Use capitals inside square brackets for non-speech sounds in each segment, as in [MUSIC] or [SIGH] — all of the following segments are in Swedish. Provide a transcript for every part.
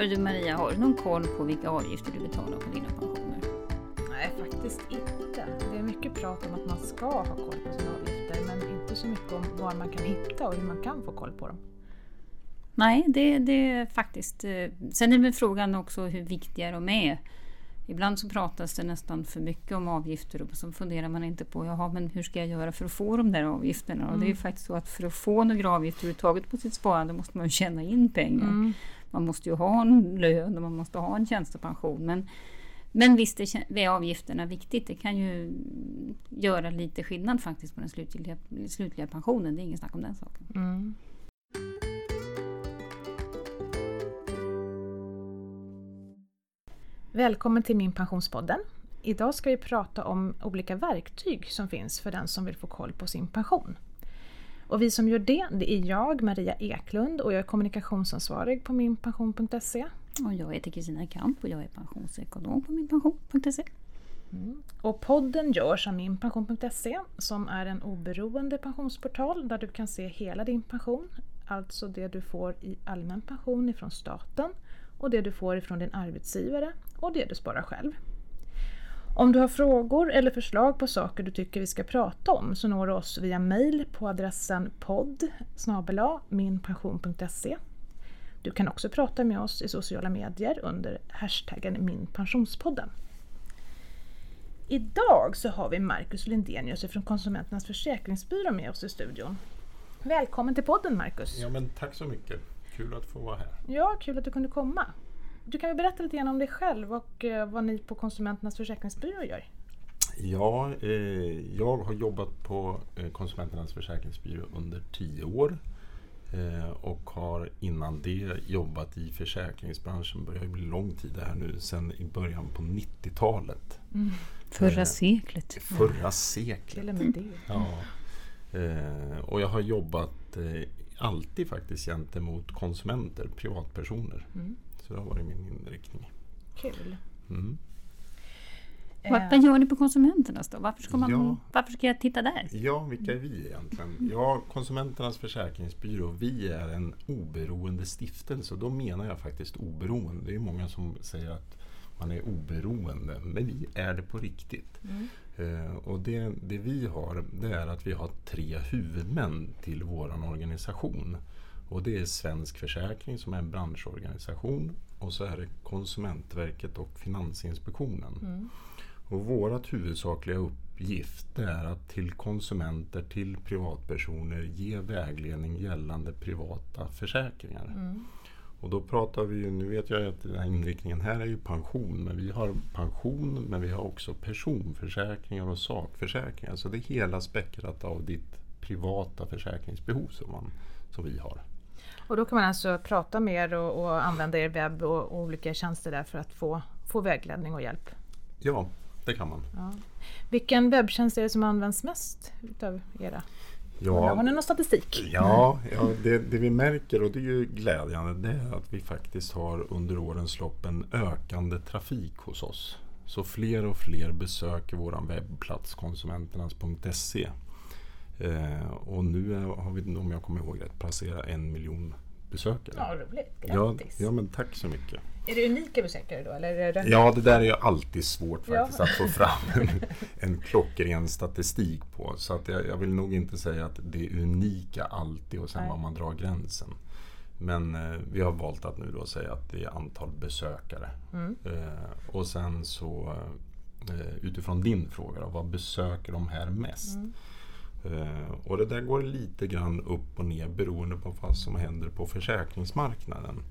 Hör du Maria, har du någon koll på vilka avgifter du betalar på dina pensioner? Nej, faktiskt inte. Det är mycket prat om att man ska ha koll på sina avgifter men inte så mycket om var man kan hitta och hur man kan få koll på dem. Nej, det, det är faktiskt... eh, Sen är väl frågan också hur viktiga de är. Ibland så pratas det nästan för mycket om avgifter och så funderar man inte på jaha, men hur ska jag göra för att få de där avgifterna? Och det är ju faktiskt så att för att få några avgifter överhuvudtaget på sitt sparande måste man tjäna in pengar. Mm. Man måste ju ha en lön och man måste ha en tjänstepension. Men, men visst är avgifterna viktigt. Det kan ju göra lite skillnad faktiskt på den slutliga, slutliga pensionen. Det är inget snack om den saken. Mm. Välkommen till Min Pensionspodden. Idag ska vi prata om olika verktyg som finns för den som vill få koll på sin pension. Och vi som gör det, det är jag, Maria Eklund, och jag är kommunikationsansvarig på minpension.se. Och jag heter Kristina Kamp och jag är pensionsekonom på minpension.se. Och podden görs av minpension.se som är en oberoende pensionsportal där du kan se hela din pension, alltså det du får i allmän pension ifrån staten och det du får ifrån din arbetsgivare och det du sparar själv. Om du har frågor eller förslag på saker du tycker vi ska prata om så når du oss via mail på adressen podd minpension.se. Du kan också prata med oss i sociala medier under hashtaggen minpensionspodden. Idag så har vi Marcus Lindenius från Konsumenternas Försäkringsbyrå med oss i studion. Välkommen till podden Marcus! Ja, men tack så mycket. Kul att få vara här. Ja, kul att du kunde komma. Du kan väl berätta lite grann om dig själv och eh, vad ni på Konsumenternas Försäkringsbyrå gör? Ja, eh, jag har jobbat på eh, Konsumenternas försäkringsbyrå under tio år eh, och har innan det jobbat i försäkringsbranschen. börjar ju bli lång tid det här nu, sen i början på 90-talet. [LAUGHS] Förra Eh, seklet. Förra seklet. Till och med det. Ja. Eh, och jag har jobbat eh, alltid faktiskt gentemot konsumenter, privatpersoner. Mm. Så det har varit min inriktning. Kul! Mm. Vad, vad gör ni på Konsumenternas då? Varför ska, man, Ja. varför ska jag titta där? Ja, vilka är vi egentligen? Ja, Konsumenternas försäkringsbyrå, vi är en oberoende stiftelse och då menar jag faktiskt oberoende. Det är många som säger att man är oberoende, men vi är det på riktigt. Eh, och det, det vi har, det är att vi har tre huvudmän till vår organisation. Och det är Svensk Försäkring som är en branschorganisation och så är det Konsumentverket och Finansinspektionen. Och vårt huvudsakliga uppgift är att till konsumenter, till privatpersoner ge vägledning gällande privata försäkringar. Och då pratar vi ju, nu vet jag att den här inriktningen här är ju pension, men vi har pension men vi har också personförsäkringar och sakförsäkringar. Så det är hela spektrat av ditt privata försäkringsbehov som, man, som vi har. Och då kan man alltså prata med er och, och använda er webb och, och olika tjänster där för att få, få vägledning och hjälp. Ja, det kan man. Ja. Vilken webbtjänst är det som används mest utav era? Ja, Har ni någon statistik? Ja, ja det, det vi märker och det är ju glädjande det är att vi faktiskt har under årens lopp en ökande trafik hos oss. Så fler och fler besöker vår webbplats konsumenternas.se. Eh, och nu har vi, om jag kommer ihåg rätt, passerat en miljon besökare. Ja, roligt. ja, Grattis! ja, men tack så mycket. Är det unika besökare då? Eller är det... Ja, det där är ju alltid svårt Ja. faktiskt att få fram en, [LAUGHS] en klockren statistik på. Så att jag, jag vill nog inte säga att det är unika alltid och sen Nej. var man drar gränsen. Men eh, vi har valt att nu då säga att det är antal besökare. Mm. Eh, och sen så eh, utifrån din fråga då, vad besöker de här mest? Mm. Eh, och det där går lite grann upp och ner beroende på vad som händer på försäkringsmarknaden.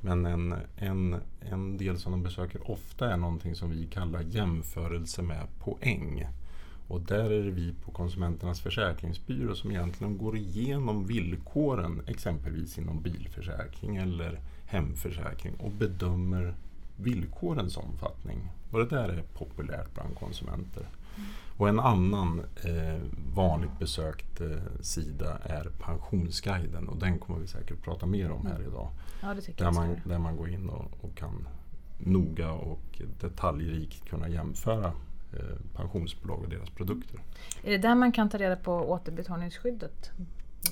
Men en, en, en del som de besöker ofta är någonting som vi kallar jämförelse med poäng. Och där är det vi på Konsumenternas Försäkringsbyrå som egentligen går igenom villkoren exempelvis inom bilförsäkring eller hemförsäkring och bedömer villkorens omfattning. Och det där är populärt bland konsumenter. Och en annan eh, vanligt besökt eh, sida är Pensionsguiden och den kommer vi säkert prata mer om här idag. Ja, Där jag. man, där man går in och, och kan noga och detaljrikt kunna jämföra eh, pensionsbolag och deras produkter. Är det där man kan ta reda på återbetalningsskyddet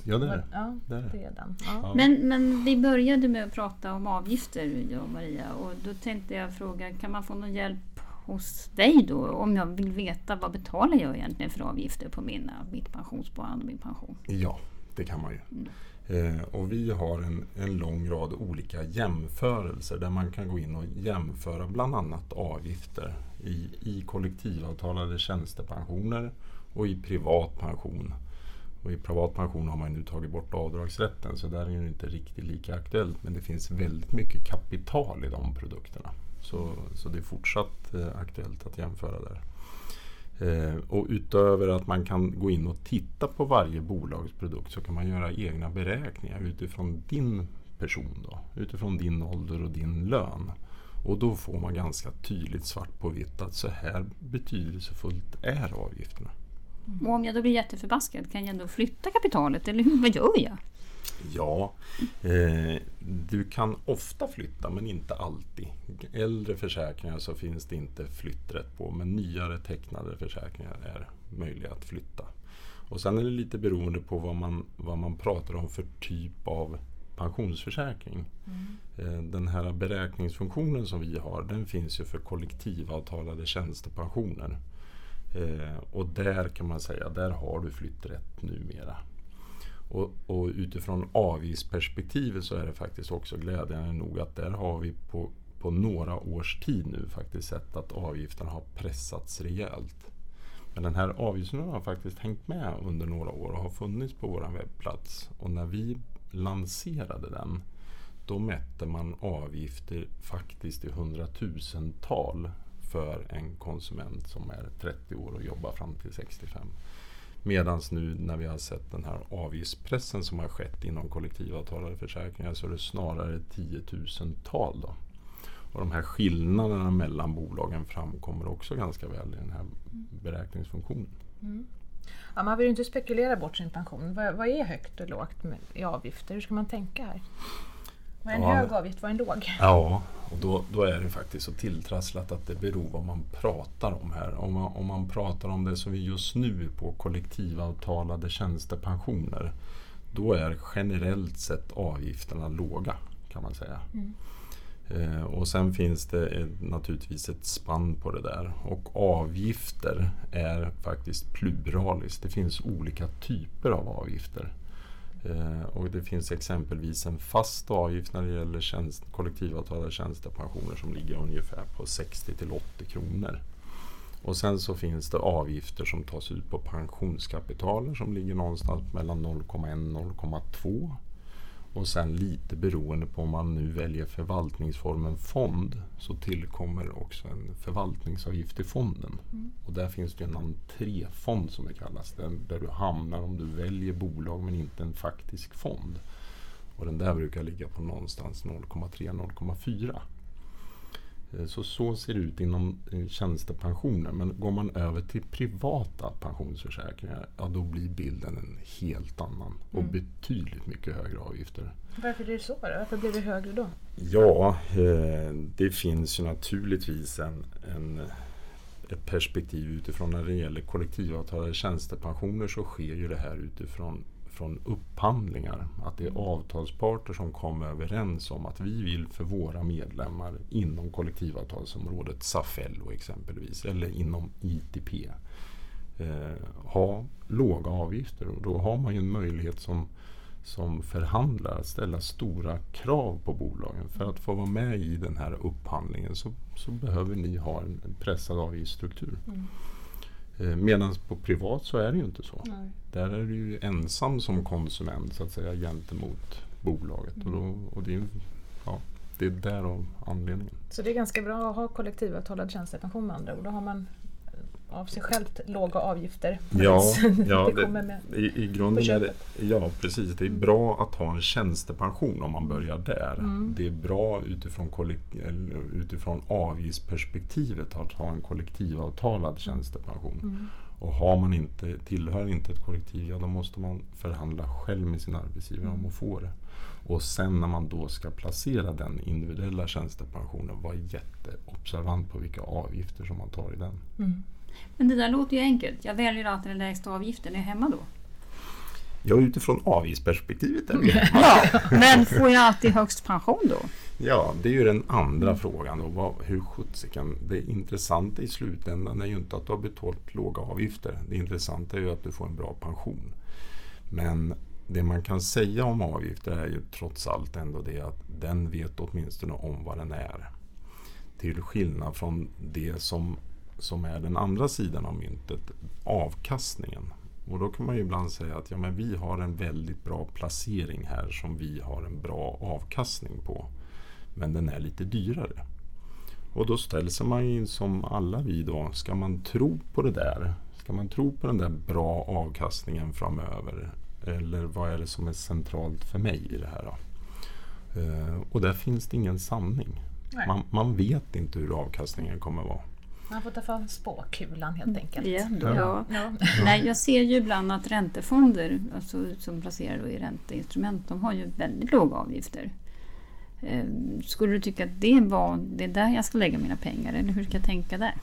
Ja, det är det. Ja, Det är det. det är den. Ja. Ja. Men, men vi började med att prata om avgifter, jag och Maria. Och då tänkte jag fråga, kan man få någon hjälp hos dig då? Om jag vill veta vad betalar jag egentligen för avgifter på mina, mitt pensionssparande och min pension? Ja, det kan man ju. Eh, och vi har en, en lång rad olika jämförelser där man kan gå in och jämföra bland annat avgifter i, i kollektivavtalade tjänstepensioner och i privat pension. Och I privat pension har man nu tagit bort avdragsrätten så där är det inte riktigt lika aktuellt men det finns väldigt mycket kapital i de produkterna. Så, så det är fortsatt eh, aktuellt att jämföra där. Eh, och utöver att man kan gå in och titta på varje bolags produkt så kan man göra egna beräkningar utifrån din person. Då, utifrån din ålder och din lön. Och då får man ganska tydligt svart på vitt att så här betydelsefullt är avgifterna. Och om jag då blir jätteförbaskad, kan jag ändå flytta kapitalet? Eller vad gör jag? Ja, eh, du kan ofta flytta men inte alltid. Äldre försäkringar så finns det inte flytträtt på men nyare tecknade försäkringar är möjliga att flytta. Och sen är det lite beroende på vad man, vad man pratar om för typ av pensionsförsäkring. Eh, Den här beräkningsfunktionen som vi har den finns ju för kollektivavtalade tjänstepensioner. Eh, och där kan man säga, där har du flytträtt numera. Och, och utifrån avgiftsperspektivet så är det faktiskt också glädjande nog att där har vi på, på några års tid nu faktiskt sett att avgifterna har pressats rejält. Men den här avgiften har faktiskt hängt med under några år och har funnits på vår webbplats. Och när vi lanserade den då mätte man avgifter faktiskt i hundratusental för en konsument som är 30 år och jobbar fram till 65. Medan nu när vi har sett den här avgiftspressen som har skett inom kollektivavtalade försäkringar så är det snarare tiotusental. Då. Och de här skillnaderna mellan bolagen framkommer också ganska väl i den här beräkningsfunktionen. Mm. Ja, man vill ju inte spekulera bort sin pension. Vad, vad är högt och lågt med, i avgifter? Hur ska man tänka här? Vad är en Ja. hög avgift? Vad är en låg? Ja, och då, då är det faktiskt så tilltrasslat att det beror vad man pratar om här. Om man, om man pratar om det som vi just nu är på kollektivavtalade tjänstepensioner. Då är generellt sett avgifterna låga kan man säga. Eh, och sen finns det ett, naturligtvis ett spann på det där. Och avgifter är faktiskt pluraliskt. Det finns olika typer av avgifter. Eh, och det finns exempelvis en fast avgift när det gäller tjänst, kollektivavtalade tjänstepensioner som ligger ungefär på 60 till 80 kronor. Och sen så finns det avgifter som tas ut på pensionskapitaler som ligger någonstans mellan 0,1 och 0,2. Och sen lite beroende på om man nu väljer förvaltningsformen fond så tillkommer också en förvaltningsavgift i fonden. Och där finns det en entréfond som det kallas. Där du hamnar om du väljer bolag men inte en faktisk fond. Och den där brukar ligga på någonstans 0,3-0,4. Eh, Så så ser det ut inom eh, tjänstepensioner. Men går man över till privata pensionsförsäkringar, ja då blir bilden en helt annan. Och betydligt mycket högre avgifter. Varför är det så? Då? Varför blir det högre då? Ja, eh, det finns ju naturligtvis en, en, ett perspektiv utifrån när det gäller kollektivavtalade tjänstepensioner så sker ju det här utifrån från upphandlingar. Att det är avtalsparter som kommer överens om att vi vill för våra medlemmar inom kollektivavtalsområdet SAFELLO exempelvis eller inom ITP eh, ha låga avgifter och då har man ju en möjlighet som som förhandlare att ställa stora krav på bolagen. För att få vara med i den här upphandlingen så, så behöver ni ha en, pressad avgiftsstruktur. Mm. Medan på privat så är det ju inte så. Nej. Där är du ju ensam som konsument så att säga gentemot bolaget. Och, då, och det, är, ja, det är därav anledningen. Så det är ganska bra att ha kollektivavtalad tjänstepension med andra ord. Då har man eh, av sig självt låga avgifter. Ja, ja det [LAUGHS] i, i grunden är det, ja precis. Det är bra att ha en tjänstepension om man börjar där. Mm. Det är bra utifrån, utifrån avgiftsperspektivet att ha en kollektivavtalad tjänstepension. Mm. Och har man inte, tillhör inte ett kollektiv, ja då måste man förhandla själv med sin arbetsgivare om att få det. Och sen när man då ska placera den individuella tjänstepensionen, var jätteobservant på vilka avgifter som man tar i den. Mm. Men det där låter ju enkelt. Jag väljer alltid den lägsta avgiften. Är jag hemma då? Ja, utifrån avgiftsperspektivet är vi Ja, men får jag alltid högst pension då? Ja, det är ju den andra frågan. Då. Vad, hur sjuttsiken... Det intressanta i slutändan är ju inte att du har betalat låga avgifter. Det intressanta är ju att du får en bra pension. Men det man kan säga om avgifter är ju trots allt ändå det att den vet åtminstone om vad den är. Till skillnad från det som, som är den andra sidan av myntet, avkastningen. Och då kan man ju ibland säga att ja, men vi har en väldigt bra placering här som vi har en bra avkastning på. Men den är lite dyrare. Och då ställs man in som alla vi då. Ska man tro på det där? Ska man tro på den där bra avkastningen framöver? Eller vad är det som är centralt för mig i det här? Då? Uh, och där finns det ingen sanning. Man, man, vet inte hur avkastningen kommer att vara. Man får ta fram spåkulan helt enkelt. Ja, då, ja. ja. Nej, jag ser ju ibland att räntefonder alltså, som placerar i ränteinstrument, de har ju väldigt låga avgifter. Ehm, skulle du tycka att det var det är där jag ska lägga mina pengar eller hur ska jag tänka där?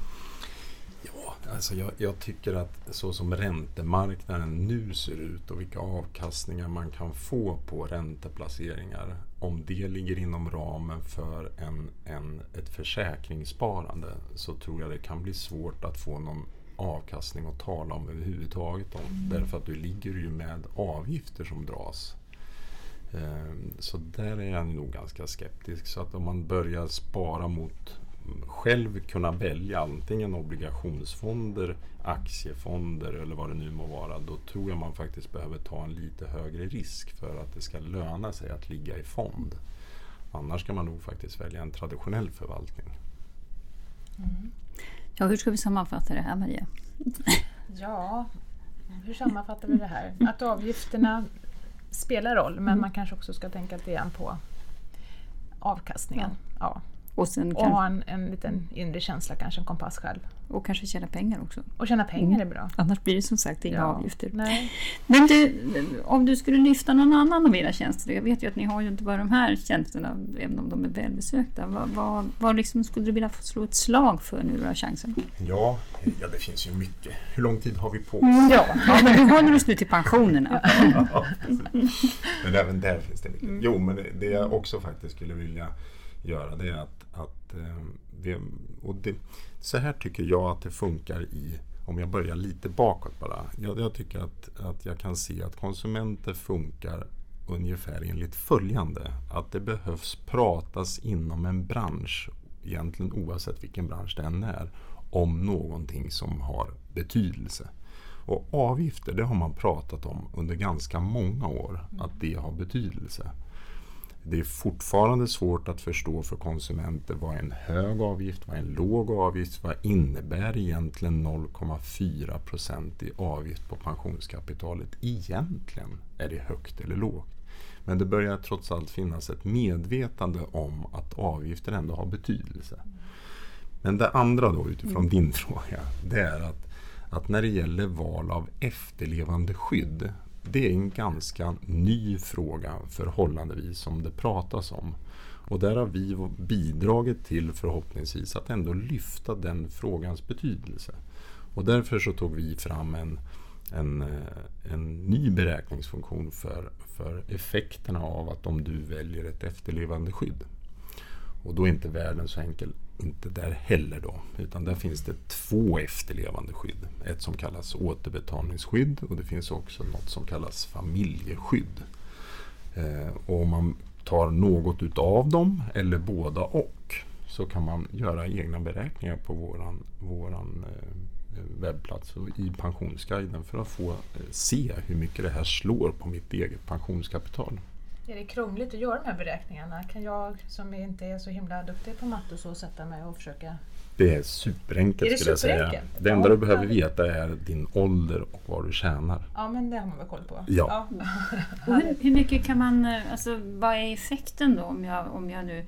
Alltså jag, jag, tycker att så som räntemarknaden nu ser ut och vilka avkastningar man kan få på ränteplaceringar. Om det ligger inom ramen för en, en, ett försäkringssparande så tror jag det kan bli svårt att få någon avkastning att tala om överhuvudtaget. Om, mm. Därför att du ligger ju med avgifter som dras. Ehm, så där är jag nog ganska skeptisk. Så att om man börjar spara mot själv kunna välja antingen obligationsfonder, aktiefonder eller vad det nu må vara. Då tror jag man faktiskt behöver ta en lite högre risk för att det ska löna sig att ligga i fond. Annars ska man nog faktiskt välja en traditionell förvaltning. Mm. Ja, hur ska vi sammanfatta det här Maria? [LAUGHS] ja, hur sammanfattar vi det här? Att avgifterna spelar roll men mm. man kanske också ska tänka lite grann på avkastningen. Ja. ja. Och, sen och ha en, en liten inre känsla, kanske en kompass själv. Och kanske tjäna pengar också. Och tjäna pengar mm. är bra. Annars blir det som sagt inga ja. avgifter. Nej. Men du, om du skulle lyfta någon annan av era tjänster. Jag vet ju att ni har ju inte bara de här tjänsterna, även om de är välbesökta. Vad, vad, vad liksom skulle du vilja slå ett slag för nu då, chansen? Ja, ja, det finns ju mycket. Hur lång tid har vi på oss? Mm, ja, ja, men du håller oss nu till pensionerna. [LAUGHS] men även där finns det mycket. Jo, men det, det jag också faktiskt skulle vilja göra det är att, att eh, det, och det, så här tycker jag att det funkar i om jag börjar lite bakåt bara. Jag, jag tycker att, att jag kan se att konsumenter funkar ungefär enligt följande. Att det behövs pratas inom en bransch, egentligen oavsett vilken bransch den är, om någonting som har betydelse. Och avgifter, det har man pratat om under ganska många år, att det har betydelse. Det är fortfarande svårt att förstå för konsumenter vad en hög avgift, vad en låg avgift, vad innebär egentligen 0,4 procent i avgift på pensionskapitalet egentligen? Är det högt eller lågt? Men det börjar trots allt finnas ett medvetande om att avgifter ändå har betydelse. Men det andra då utifrån mm. din [LAUGHS] fråga, det är att, att när det gäller val av efterlevande skydd det är en ganska ny fråga förhållandevis som det pratas om. Och där har vi bidragit till förhoppningsvis att ändå lyfta den frågans betydelse. Och därför så tog vi fram en, en, eh, en ny beräkningsfunktion för, för effekterna av att om du väljer ett efterlevandeskydd. Och då är inte världen så enkel inte där heller då. Utan där finns det två efterlevande skydd. Ett som kallas återbetalningsskydd och det finns också något som kallas familjeskydd. Eh, och om man tar något utav dem eller båda och så kan man göra egna beräkningar på våran, våran eh, webbplats och i pensionsguiden för att få eh, se hur mycket det här slår på mitt eget pensionskapital. Är det krångligt att göra de här beräkningarna? Kan jag som inte är så himla duktig på matte och så sätta mig och försöka det är superenkelt är det skulle jag säga. Det enda ja, du behöver veta är din ålder och vad du tjänar. Ja, men det har man väl koll på. Ja. ja. och hur, hur, mycket kan man, alltså vad är effekten då om jag, om jag nu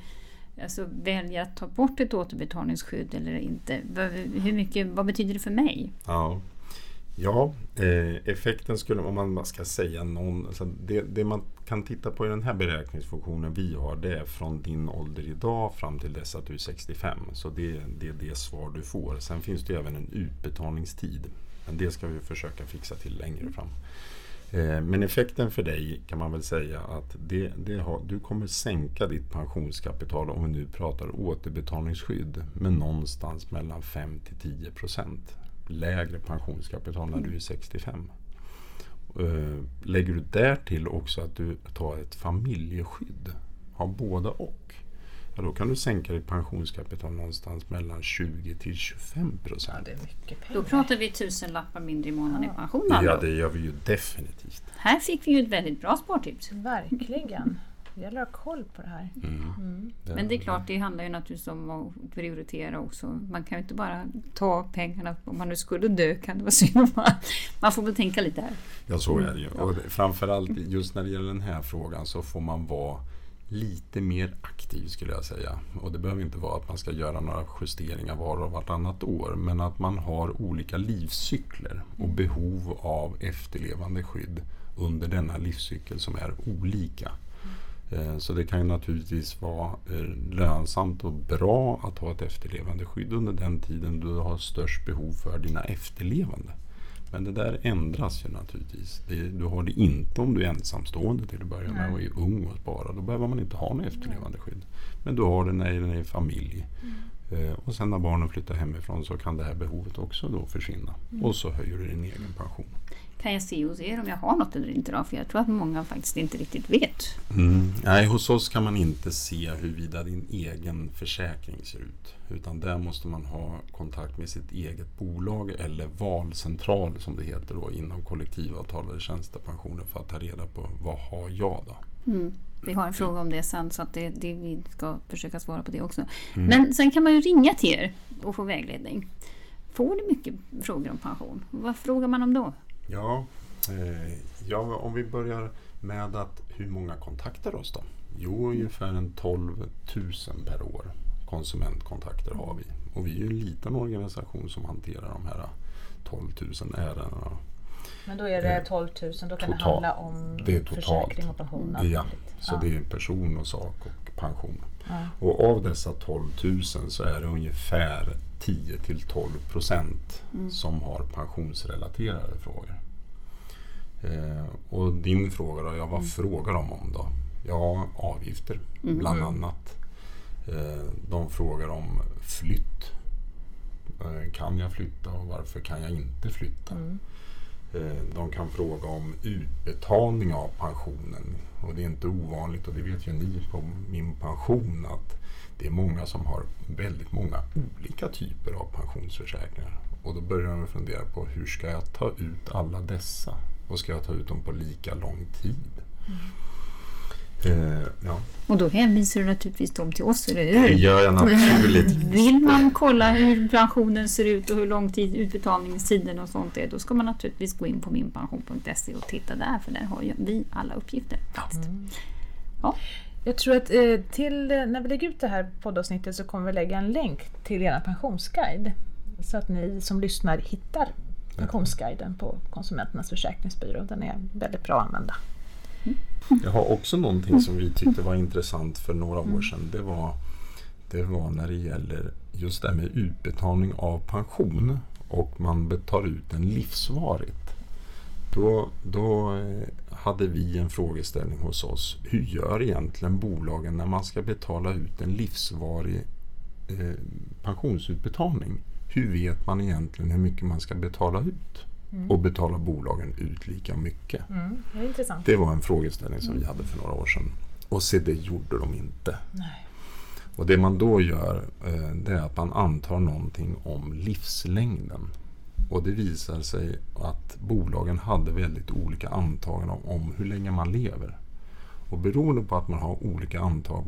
alltså, väljer att ta bort ett återbetalningsskydd eller inte? Hur mycket, vad betyder det för mig? Ja, Ja, eh, effekten skulle, om man ska säga någon, alltså det, det, man kan titta på i den här beräkningsfunktionen vi har det är från din ålder idag fram till dess att du är 65. Så det, det är det svar du får. Sen finns det även en utbetalningstid. Men det ska vi försöka fixa till längre fram. Eh, Men effekten för dig kan man väl säga att det, det har, du kommer sänka ditt pensionskapital om vi nu pratar återbetalningsskydd med någonstans mellan 5 till 10 procent lägre pensionskapital när du är 65. Eh, Lägger du därtill också att du tar ett familjeskydd, har båda och, ja, då kan du sänka ditt pensionskapital någonstans mellan 20 till 25 Ja, procent. det är mycket pengar. Då pratar vi tusen lappar mindre i månaden i Ja. pension. Ja, Ja, det gör vi ju definitivt. Här fick vi ju ett väldigt bra spartips. Verkligen. Det gäller att ha koll på det här. Mm. Mm. Men det är klart, det handlar ju naturligtvis om att prioritera också. Man kan ju inte bara ta pengarna. Om man nu skulle dö kan det vara synd man, får väl tänka lite här. Ja, så är det ju. Och det- framförallt just när det gäller den här frågan så får man vara lite mer aktiv skulle jag säga. Och det behöver inte vara att man ska göra några justeringar var och vartannat år. Men att man har olika livscykler och behov av efterlevande skydd under denna livscykel som är olika. Eh, Så det kan ju naturligtvis vara eh, lönsamt och bra att ha ett efterlevande skydd under den tiden du har störst behov för dina efterlevande. Men det där ändras ju naturligtvis. Du har det inte om du är ensamstående till att börja med och är ung och sparar. Då behöver man inte ha något efterlevande skydd. Men du har det när det är familj. Eh, Och sen när barnen flyttar hemifrån så kan det här behovet också då försvinna. Och så höjer du din egen pension. Kan jag se hos er om jag har något eller inte då? För jag tror att många faktiskt inte riktigt vet. Mm. Nej, hos oss kan man inte se huruvida din egen försäkring ser ut. Utan där måste man ha kontakt med sitt eget bolag eller valcentral som det heter då inom eller tjänstepensioner för att ta reda på vad har jag då? Mm. Vi har en fråga om det sen så att det, det, vi ska försöka svara på det också. Mm. Men sen kan man ju ringa till er och få vägledning. Får du mycket frågor om pension? Vad frågar man om då? Ja, eh, ja, om vi börjar med att hur många kontaktar oss då? Jo, ungefär en 12 000 per år konsumentkontakter har vi. Och vi är ju en liten organisation som hanterar de här 12 000 ärendena. Men då är det 12 000, då kan det Total. handla om Det är totalt. försäkring och pension. Ja, så Ja. det är person och sak och pension. Ja. Och av dessa 12 000 så är det ungefär 10 till 12 procent som har pensionsrelaterade frågor. Eh, och din fråga då, ja vad frågar de om då? Ja, avgifter bland annat. Eh, de frågar om flytt. Eh, kan jag flytta och varför kan jag inte flytta? Eh, de kan fråga om utbetalning av pensionen. Och det är inte ovanligt, och det vet ju ni på min pension, att det är många som har väldigt många olika typer av pensionsförsäkringar. Och då börjar de fundera på hur ska jag ta ut alla dessa? Och ska jag ta ut dem på lika lång tid? Mm ja, Och då hänvisar du naturligtvis dem till oss, eller det hur? gör jag naturligtvis. [LAUGHS] Vill man kolla hur pensionen ser ut och hur lång tid utbetalningstiden och sånt är, då ska man naturligtvis gå in på minpension.se och titta där, för där har ju vi alla uppgifter. faktiskt. Jag tror att eh, till, eh, när vi lägger ut det här poddavsnittet så kommer vi lägga en länk till er pensionsguide. Så att ni som lyssnar hittar pensionsguiden på Konsumenternas försäkringsbyrå. Den är väldigt bra att använda. Jag har också någonting som vi tyckte var intressant för några år sedan. Det var, det var när det gäller just det här med utbetalning av pension och man betalar ut den livsvarigt. Då, då eh, hade vi en frågeställning hos oss. Hur gör egentligen bolagen när man ska betala ut en livsvarig eh, pensionsutbetalning? Hur vet man egentligen hur mycket man ska betala ut? Och betalar bolagen ut lika mycket? Mm, det är intressant. Det var en frågeställning som vi hade för några år sedan. Och se, det gjorde de inte. Nej. Och det man då gör eh, det är att man antar någonting om livslängden. Och det visar sig att bolagen hade väldigt olika antaganden om, om hur länge man lever. Och beroende på att man har olika antag,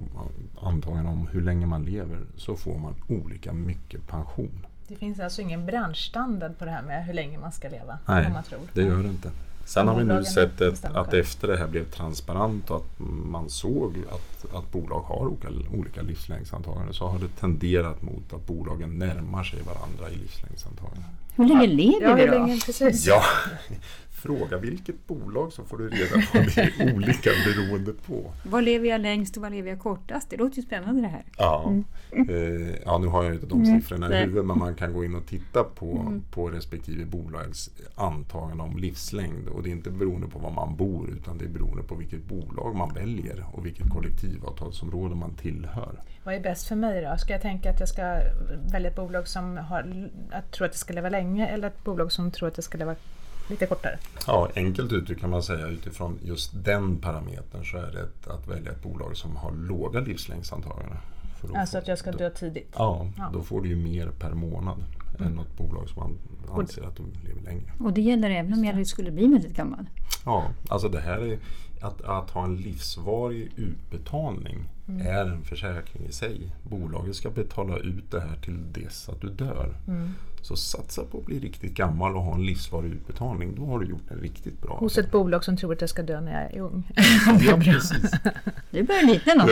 antaganden om hur länge man lever så får man olika mycket pension. Det finns alltså ingen branschstandard på det här med hur länge man ska leva. Nej, man tror. Det gör det inte. Sen har vi nu sett ett, att efter det här blev transparent och att man såg att, att bolag har olika, olika livslängdsantaganden så har det tenderat mot att bolagen närmar sig varandra i livslängdsantaganden. Hur länge lever Ja, vi hur då? länge precis? Ja, [LAUGHS] Fråga vilket bolag så får du reda på det är [LAUGHS] olika beroende på. Vad lever jag längst och vad lever jag kortast? Det låter ju spännande det här. Ja, eh, ja nu har jag inte de siffrorna i Mm. Huvudet men man kan gå in och titta på, på respektive bolags antagande om livslängd. Och det är inte beroende på var man bor utan det är beroende på vilket bolag man väljer och vilket kollektivavtalsområde man tillhör. Vad är bäst för mig då? Ska jag tänka att jag ska välja ett bolag som har, att tror att det ska leva länge eller ett bolag som tror att det ska leva lite kortare? Ja, enkelt uttryckt kan man säga utifrån just den parametern så är det ett, att välja ett bolag som har låga livslängdsantaganden. Alltså att jag ska då- dö tidigt? Ja, Ja. då får du ju mer per månad än något bolag som man anser att du lever längre. Och det gäller även om jag skulle bli väldigt gammal. Ja, alltså det här är att, att ha en livsvarig utbetalning är en försäkring i sig. Bolaget ska betala ut det här till dess att du dör. Så satsa på att bli riktigt gammal och ha en livsvarig utbetalning. Då har du gjort en riktigt bra Hos ett bolag som tror att jag ska dö när jag är ung? Ja, [LAUGHS] precis. Du börjar likna något.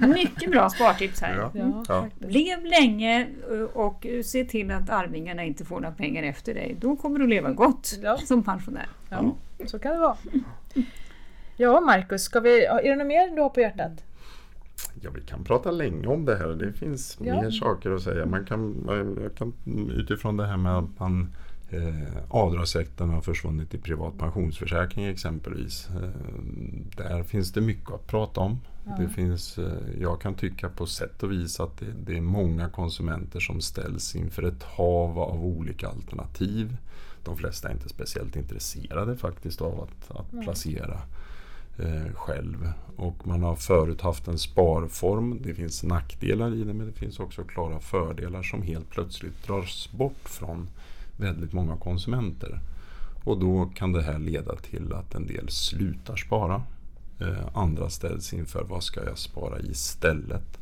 Ja, Mycket bra spartips här. Ja. Ja. Ja. Lev länge och se till att arvingarna inte får några pengar efter dig. Då kommer du leva gott Ja. som pensionär. Ja, så kan det vara. Ja, ska vi, är det något mer du har på hjärtat? Ja, vi kan prata länge om det här. Det finns Ja. mer saker att säga. Man kan, jag kan, utifrån det här med att man eh, avdragsrätten har försvunnit i privat pensionsförsäkring exempelvis. Eh, där finns det mycket att prata om. Det finns, eh, jag kan tycka på sätt och vis att det, det är många konsumenter som ställs inför ett hav av olika alternativ. De flesta är inte speciellt intresserade faktiskt av att, att placera eh, själv. Och man har förut haft en sparform. Det finns nackdelar i det men det finns också klara fördelar som helt plötsligt dras bort från väldigt många konsumenter. Och då kan det här leda till att en del slutar spara. Eh, andra ställs inför vad ska jag spara istället.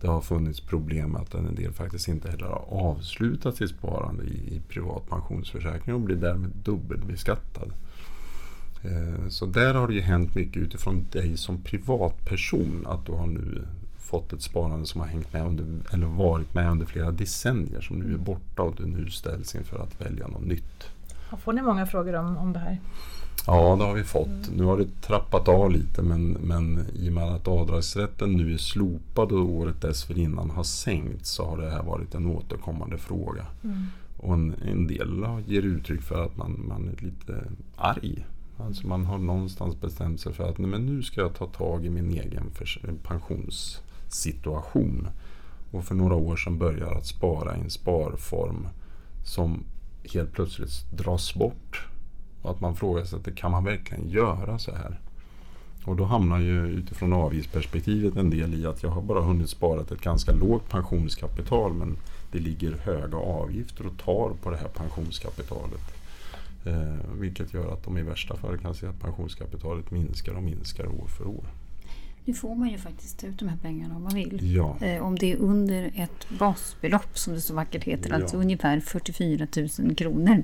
Det har funnits problem med att en del faktiskt inte heller har avslutat sitt sparande i, i privat pensionsförsäkring och blir därmed dubbelbeskattad. Eh, Så där har det ju hänt mycket utifrån dig som privatperson. Att du har nu fått ett sparande som har hängt med under, eller varit med under flera decennier som nu är borta och du nu ställs inför att välja något nytt. Får ni många frågor om, om det här? Ja, det har vi fått. Nu har det trappat av lite men, men i och med att avdragsrätten nu är slopad och året dessförinnan har sänkts så har det här varit en återkommande fråga. Och en, en del ger uttryck för att man, man är lite arg. Alltså man har någonstans bestämt sig för att nej, men nu ska jag ta tag i min egen pensionssituation. Och för några år sedan börjar att spara i en sparform som helt plötsligt dras bort. Och att man frågar sig att kan man verkligen göra så här? Och då hamnar ju utifrån avgiftsperspektivet en del i att jag har bara hunnit spara ett ganska lågt pensionskapital men det ligger höga avgifter och tar på det här pensionskapitalet. Eh, vilket gör att de i värsta fall kan se att pensionskapitalet minskar och minskar år för år. Nu får man ju faktiskt ta ut de här pengarna om man vill. Ja, Eh, Om det är under ett basbelopp som det så vackert heter, Ja. alltså ungefär 44 000 kronor.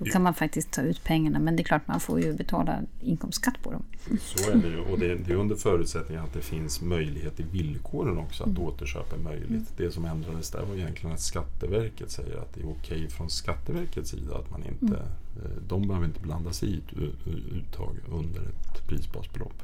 Då kan man faktiskt ta ut pengarna men det är klart man får ju betala inkomstskatt på dem. så är det ju. Och det, det är under förutsättning att det finns möjlighet i villkoren också att återköp är möjligt. Det som ändrades där var egentligen att Skatteverket säger att det är okej från Skatteverkets sida att man inte, eh, de behöver inte blanda sig i ett uttag under ett prisbasbelopp.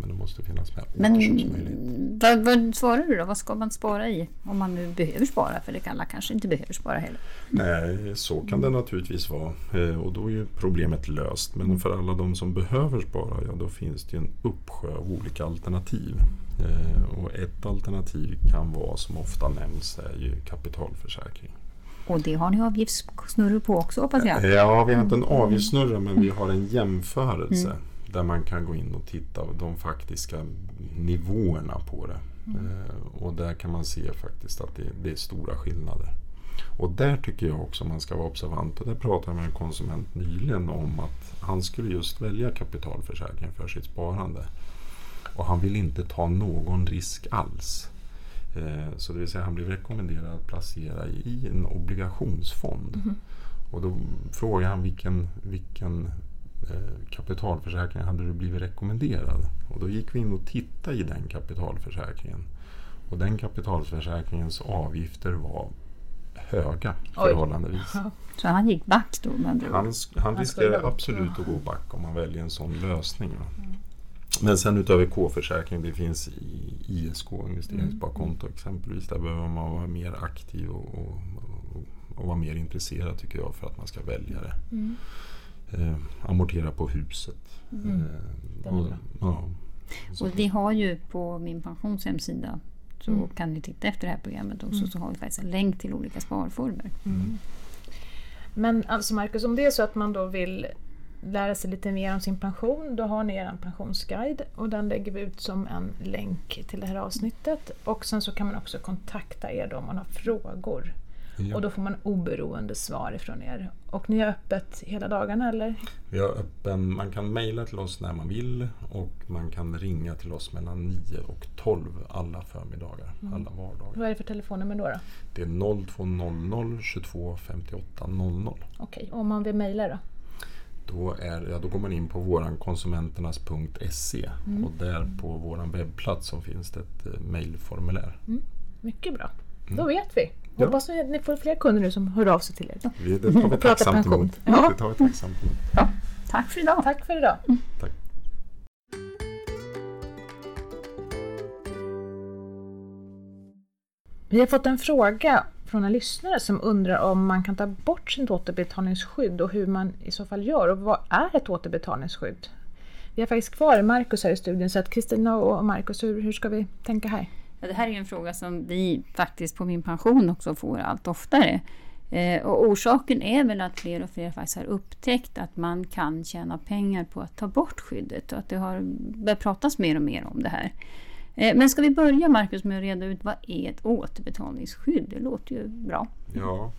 Men det måste finnas med Men vad, vad svarar du då? Vad ska man spara i? Om man nu behöver spara, för det kan alla kanske inte behöver spara heller. Nej, så kan det naturligtvis vara. Eh, Och då är ju problemet löst. Men för alla de som behöver spara, ja då finns det ju en uppsjö av olika alternativ. Eh, Och ett alternativ kan vara, som ofta nämns, är ju kapitalförsäkring. Och det har ni avgiftssnurror på också hoppas jag. Ja, vi har inte en avgiftssnurra men vi har en jämförelse. Där man kan gå in och titta på de faktiska nivåerna på det. Eh, Och där kan man se faktiskt att det, det är stora skillnader. Och där tycker jag också man ska vara observant. Och där pratade jag med en konsument nyligen om att han skulle just välja kapitalförsäkring för sitt sparande. Och han vill inte ta någon risk alls. Eh, Så det vill säga han blev rekommenderad att placera i en obligationsfond. Och då frågade han vilken, vilken eh, kapitalförsäkring hade du blivit rekommenderad? Och då gick vi in och tittade i den kapitalförsäkringen. Och den kapitalförsäkringens avgifter var höga Oj. förhållandevis. Så han gick back då? ord. Han, han skulle riskerar absolut att gå back om man väljer en sån lösning. Va? Men sen utöver K-försäkring, det finns i ISK, investeringssparkonto exempelvis. Där behöver man vara mer aktiv och, och, och, och vara mer intresserad tycker jag för att man ska välja det. Mm. Eh, amortera på huset. Mm. Eh, och, ja, Och vi har ju på min pensions hemsida så Mm. kan ni titta efter det här programmet också så har vi faktiskt en länk till olika sparformer. Men alltså Marcus, om det är så att man då vill lära sig lite mer om sin pension, då har ni er pensionsguide och den lägger vi ut som en länk till det här avsnittet. Och sen så kan man också kontakta er då om man har frågor. Ja. Och då får man oberoende svar ifrån er. Och ni är öppet hela dagarna eller? Vi har öppen, man kan mejla till oss när man vill och man kan ringa till oss mellan 9 och 12 alla förmiddagar, alla vardagar. Vad är det för telefonnummer då? då? Det är 0200 22 58 00. Okej, och om man vill mejla då? Då, är, ja, då går man in på våran konsumenternas.se och där på våran webbplats så finns det ett eh, mejlformulär. Mycket bra. Då vet vi. Ja. Hoppas att ni får fler kunder nu som hör av sig till er. Vi, det tar vi Prata tacksamt emot. Ja. Det tar vi tacksamt emot. Ja, tack för idag! Tack för idag. Tack. Vi har fått en fråga från en lyssnare som undrar om man kan ta bort sitt återbetalningsskydd och hur man i så fall gör och vad är ett återbetalningsskydd? Vi har faktiskt kvar Markus här i studion så att Kristina och Markus, hur, hur ska vi tänka här? Ja, det här är ju en fråga som vi faktiskt på min pension också får allt oftare. Eh, och orsaken är väl att fler och fler faktiskt har upptäckt att man kan tjäna pengar på att ta bort skyddet och att det har börjat pratas mer och mer om det här. Eh, men ska vi börja Markus, med att reda ut vad är ett återbetalningsskydd? Det låter ju bra. Ja,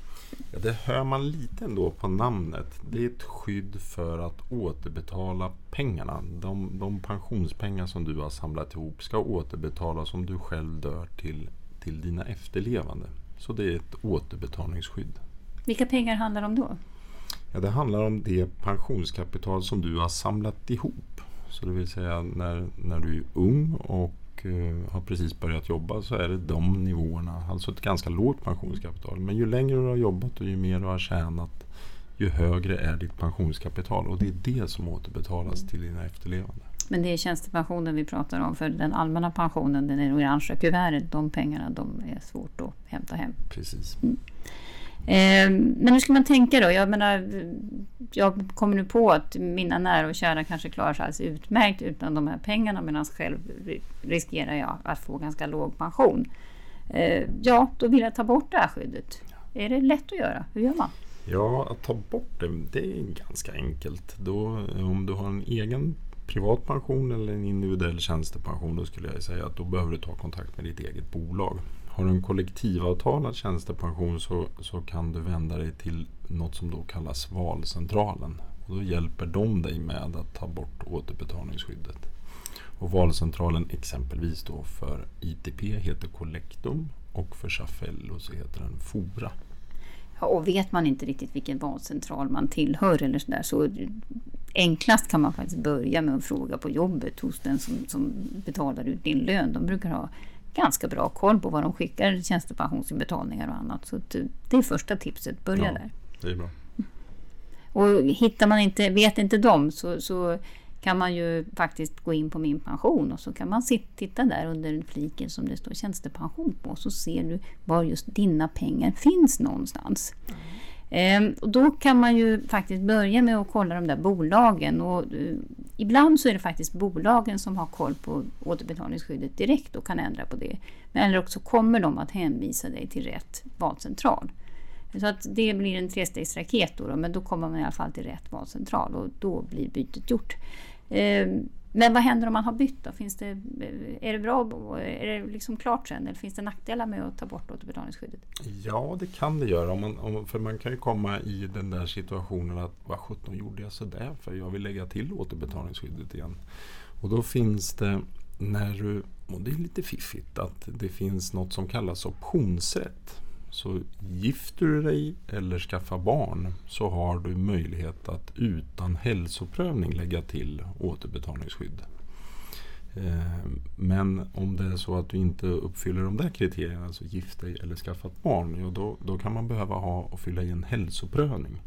ja, det hör man lite ändå på namnet. Det är ett skydd för att återbetala pengarna. De, de pensionspengar som du har samlat ihop ska återbetalas om du själv dör till, till dina efterlevande. Så det är ett återbetalningsskydd. Vilka pengar handlar det om då? Ja, det handlar om det pensionskapital som du har samlat ihop. Så det vill säga när, när du är ung och eh, har precis börjat jobba så är det de nivåerna. Alltså ett ganska lågt pensionskapital. Men ju längre du har jobbat och ju mer du har tjänat ju högre är ditt pensionskapital. Och det är det som återbetalas till dina efterlevande. Men det är tjänstepensionen vi pratar om för den allmänna pensionen, den orangea kuvertet, de pengarna de är svårt att hämta hem. Precis. Eh, men hur ska man tänka då? Jag menar, jag kommer nu på att mina nära och kära kanske klarar sig alldeles utmärkt utan de här pengarna medan själv ri- riskerar jag att få ganska låg pension. Eh, ja, då vill jag ta bort det här skyddet. Är det lätt att göra? Hur gör man? Ja, att ta bort det, det är ganska enkelt. Då, om du har en egen privat pension eller en individuell tjänstepension då skulle jag säga att då behöver du ta kontakt med ditt eget bolag. Har du en kollektivavtalad tjänstepension så, så kan du vända dig till något som då kallas valcentralen. Och då hjälper de dig med att ta bort återbetalningsskyddet. Och valcentralen exempelvis då för ITP heter Collectum och för Safello så heter den Fora. Ja, och vet man inte riktigt vilken valcentral man tillhör eller sådär så enklast kan man faktiskt börja med att fråga på jobbet hos den som, som betalar ut din lön. De brukar ha ganska bra koll på vad de skickar tjänstepensionsinbetalningar och annat. Så eh, det är första tipset, börja Ja. där. Det är bra. Och hittar man inte, vet inte dem så, så kan man ju faktiskt gå in på min pension och så kan man titta där under fliken som det står tjänstepension på så ser du var just dina pengar finns någonstans. Ehm, Ehm, och då kan man ju faktiskt börja med att kolla de där bolagen och eh, ibland så är det faktiskt bolagen som har koll på återbetalningsskyddet direkt och kan ändra på det. Eller också kommer de att hänvisa dig till rätt valcentral. Så att det blir en trestegsraket då, då, men då kommer man i alla fall till rätt valcentral och då blir bytet gjort. Ehm, men vad händer om man har bytt då? Finns det, är det bra? Är det liksom klart sen? Eller finns det nackdelar med att ta bort återbetalningsskyddet? Ja, det kan det göra. Om man, om, för man kan ju komma i den där situationen att vad sjutton gjorde jag sådär för? Jag vill lägga till återbetalningsskyddet igen. Och då finns det, när du, och det är lite fiffigt, att det finns något som kallas optionsrätt. Så gifter du dig eller skaffar barn så har du möjlighet att utan hälsoprövning lägga till återbetalningsskydd. Eh, men om det är så att du inte uppfyller de där kriterierna, alltså gift dig eller skaffat barn, ja då, då kan man behöva ha och fylla i en hälsoprövning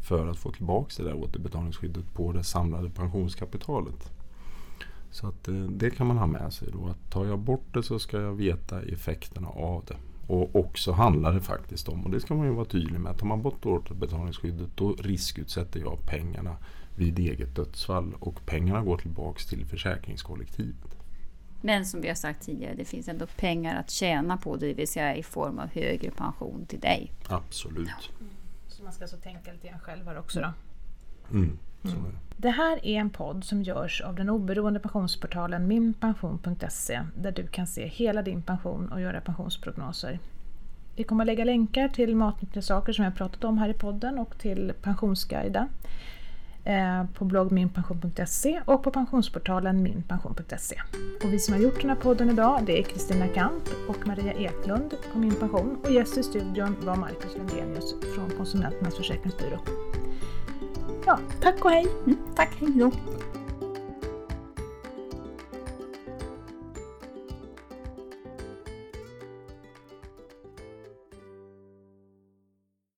för att få tillbaka det där återbetalningsskyddet på det samlade pensionskapitalet. Så att eh, det kan man ha med sig då. Att tar jag bort det så ska jag veta effekterna av det. Och också handlar det faktiskt om, och det ska man ju vara tydlig med, tar man bort återbetalningsskyddet då riskutsätter jag pengarna vid eget dödsfall och pengarna går tillbaks till försäkringskollektivet. Men som vi har sagt tidigare, det finns ändå pengar att tjäna på det, vill säga i form av högre pension till dig. Absolut. Ja. Så man ska alltså tänka lite grann själv här också då? Mm, mm. Det här är en podd som görs av den oberoende pensionsportalen minpension.se där du kan se hela din pension och göra pensionsprognoser. Vi kommer att lägga länkar till matnyttiga saker som jag pratat om här i podden och till Pensionsguiden eh, på blogg minpension.se och på pensionsportalen minpension.se. Och vi som har gjort den här podden idag det är Kristina Kamp och Maria Eklund på Min Pension och gäst i studion var Marcus Lundenius från Konsumenternas Försäkringsbyrå. Ja, tack och hej! Mm, tack, hej då!